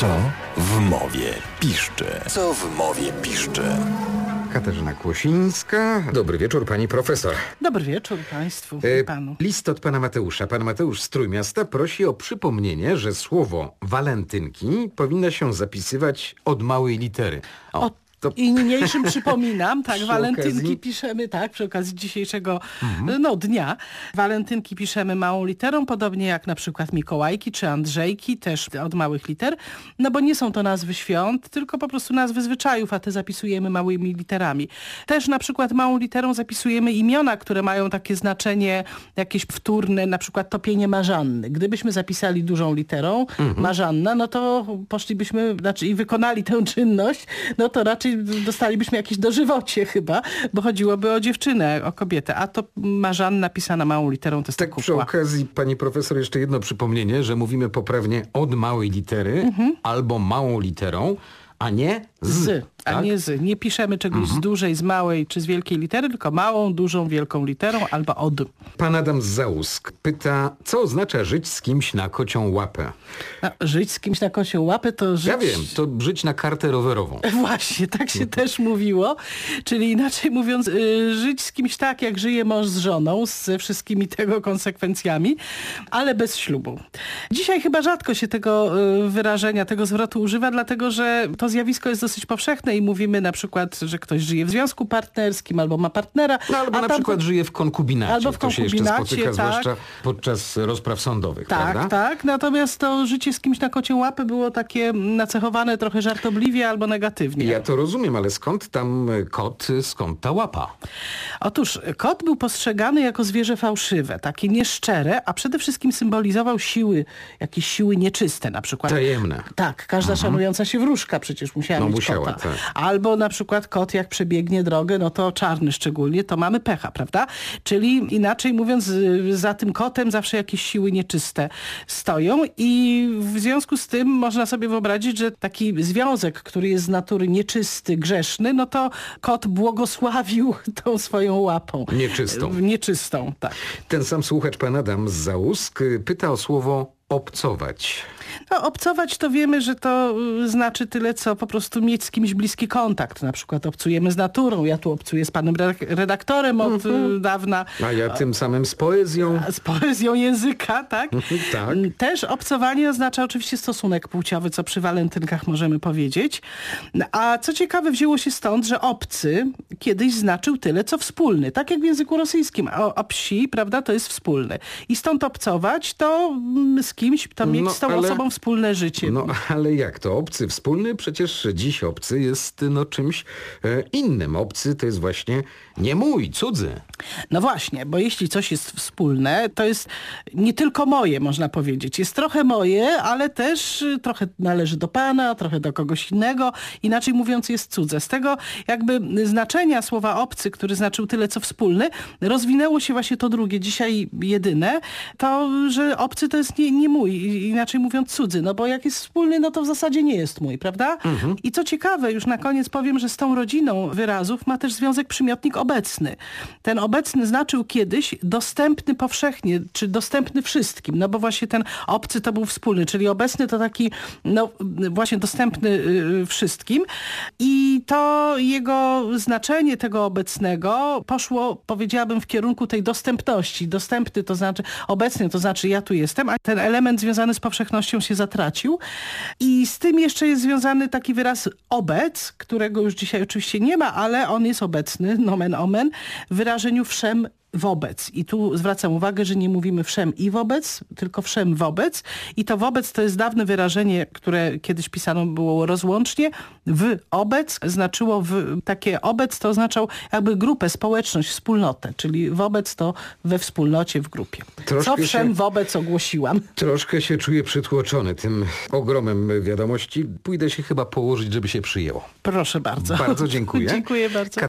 Co w mowie piszczy? Co w mowie piszczy? Katarzyna Kłosińska. Dobry wieczór, pani profesor. Dobry wieczór Państwu E, i Panu. List od pana Mateusza. Pan Mateusz z Trójmiasta prosi o przypomnienie, że słowo walentynki powinno się zapisywać od małej litery. O, to I niniejszym przypominam, tak, walentynki okazji- Mhm. piszemy, tak, przy okazji dzisiejszego no, dnia. Walentynki piszemy małą literą, podobnie jak na przykład Mikołajki czy Andrzejki, też od małych liter, no bo nie są to nazwy świąt, tylko po prostu nazwy zwyczajów, a te zapisujemy małymi literami. Też na przykład małą literą zapisujemy imiona, które mają takie znaczenie jakieś wtórne, na przykład topienie Marzanny. Gdybyśmy zapisali dużą literą Mhm. Marzanna, no to poszlibyśmy, znaczy i wykonali tę czynność, no to raczej dostalibyśmy jakieś dożywocie chyba, bo chodziłoby o dziewczynę, o kobietę, a to Marzanna pisana małą literą to jest tak przy okazji, pani profesor, jeszcze jedno przypomnienie, że mówimy poprawnie od małej litery albo małą literą, a nie z. Z, a tak? nie z. Nie piszemy czegoś z dużej, z małej czy z wielkiej litery, tylko małą, dużą, wielką literą albo od. Pan Adam z Załusk pyta, co oznacza żyć z kimś na kocią łapę? No, żyć z kimś na kosią łapę to żyć... Ja wiem, to żyć na kartę rowerową. Właśnie, tak się też mówiło. Czyli inaczej mówiąc, y, żyć z kimś tak, jak żyje mąż z żoną, ze wszystkimi tego konsekwencjami, ale bez ślubu. Dzisiaj chyba rzadko się tego y, wyrażenia, tego zwrotu używa, dlatego że to zjawisko jest dosyć powszechne i mówimy na przykład, że ktoś żyje w związku partnerskim albo ma partnera. No albo na przykład żyje w konkubinacie. Albo w to się jeszcze konkubinacie, spotyka, tak. zwłaszcza podczas rozpraw sądowych, Tak, prawda? tak. Natomiast to życie z kimś na kocią łapę było takie nacechowane trochę żartobliwie albo negatywnie. Ja to rozumiem, ale skąd tam kot, skąd ta łapa? Otóż kot był postrzegany jako zwierzę fałszywe, takie nieszczere, a przede wszystkim symbolizował siły, jakieś siły nieczyste na przykład. Tajemne. Tak, każda szanująca się wróżka przecież musiała No mieć musiała, kota. tak. Albo na przykład kot jak przebiegnie drogę, no to czarny szczególnie, to mamy pecha, prawda? Czyli inaczej mówiąc, y, za tym kotem zawsze jakieś siły nieczyste stoją i w związku z tym można sobie wyobrazić, że taki związek, który jest z natury nieczysty, grzeszny, no to kot błogosławił tą swoją łapą. Nieczystą. Nieczystą, tak. Ten sam słuchacz, pan Adam z Załusk, y, pyta o słowo obcować. No, obcować to wiemy, że to y, znaczy tyle, co po prostu mieć z kimś bliski kontakt. Na przykład obcujemy z naturą. Ja tu obcuję z panem redak- redaktorem od Mhm. y, dawna. A ja tym samym z poezją. Z poezją języka, tak? tak. Mm, Też obcowanie oznacza oczywiście stosunek płciowy, co przy walentynkach możemy powiedzieć. A co ciekawe, wzięło się stąd, że obcy kiedyś znaczył tyle, co wspólny. Tak jak w języku rosyjskim. A, a psi, prawda, to jest wspólny. I stąd obcować to mm, z kimś, to mieć No, z tą ale- osobą wspólne życie. No ale jak to? Obcy wspólny? Przecież dziś obcy jest no czymś e, innym. Obcy to jest właśnie nie mój, cudzy. No właśnie, bo jeśli coś jest wspólne, to jest nie tylko moje, można powiedzieć. Jest trochę moje, ale też y, trochę należy do pana, trochę do kogoś innego. Inaczej mówiąc jest cudze. Z tego jakby znaczenia słowa obcy, który znaczył tyle co wspólny, rozwinęło się właśnie to drugie, dzisiaj jedyne, to, że obcy to jest nie, nie mój, i- inaczej mówiąc cudzy. No bo jak jest wspólny, no to w zasadzie nie jest mój, prawda? I co ciekawe, już na koniec powiem, że z tą rodziną wyrazów ma też związek przymiotnik obecny. Ten obecny znaczył kiedyś dostępny powszechnie, czy dostępny wszystkim, no bo właśnie ten obcy to był wspólny, czyli obecny to taki, no właśnie dostępny y, wszystkim i to jego znaczenie tego obecnego poszło, powiedziałabym, w kierunku tej dostępności. Dostępny to znaczy, obecny to znaczy ja tu jestem, a ten element związany z powszechnością się zatracił. I z tym jeszcze jest związany taki wyraz obec, którego już dzisiaj oczywiście nie ma, ale on jest obecny, nomen omen, w wyrażeniu wszem wobec. I tu zwracam uwagę, że nie mówimy wszem i wobec, tylko wszem wobec. I to wobec to jest dawne wyrażenie, które kiedyś pisano było rozłącznie. W obec znaczyło w, takie obec to oznaczał jakby grupę, społeczność, wspólnotę. Czyli wobec to we wspólnocie, w grupie. Troszkę Co się- wszem wobec ogłosiłam. Troszkę się czuję przytłoczony tym ogromem wiadomości. Pójdę się chyba położyć, żeby się przyjęło. Proszę bardzo. Bardzo dziękuję. Dziękuję bardzo.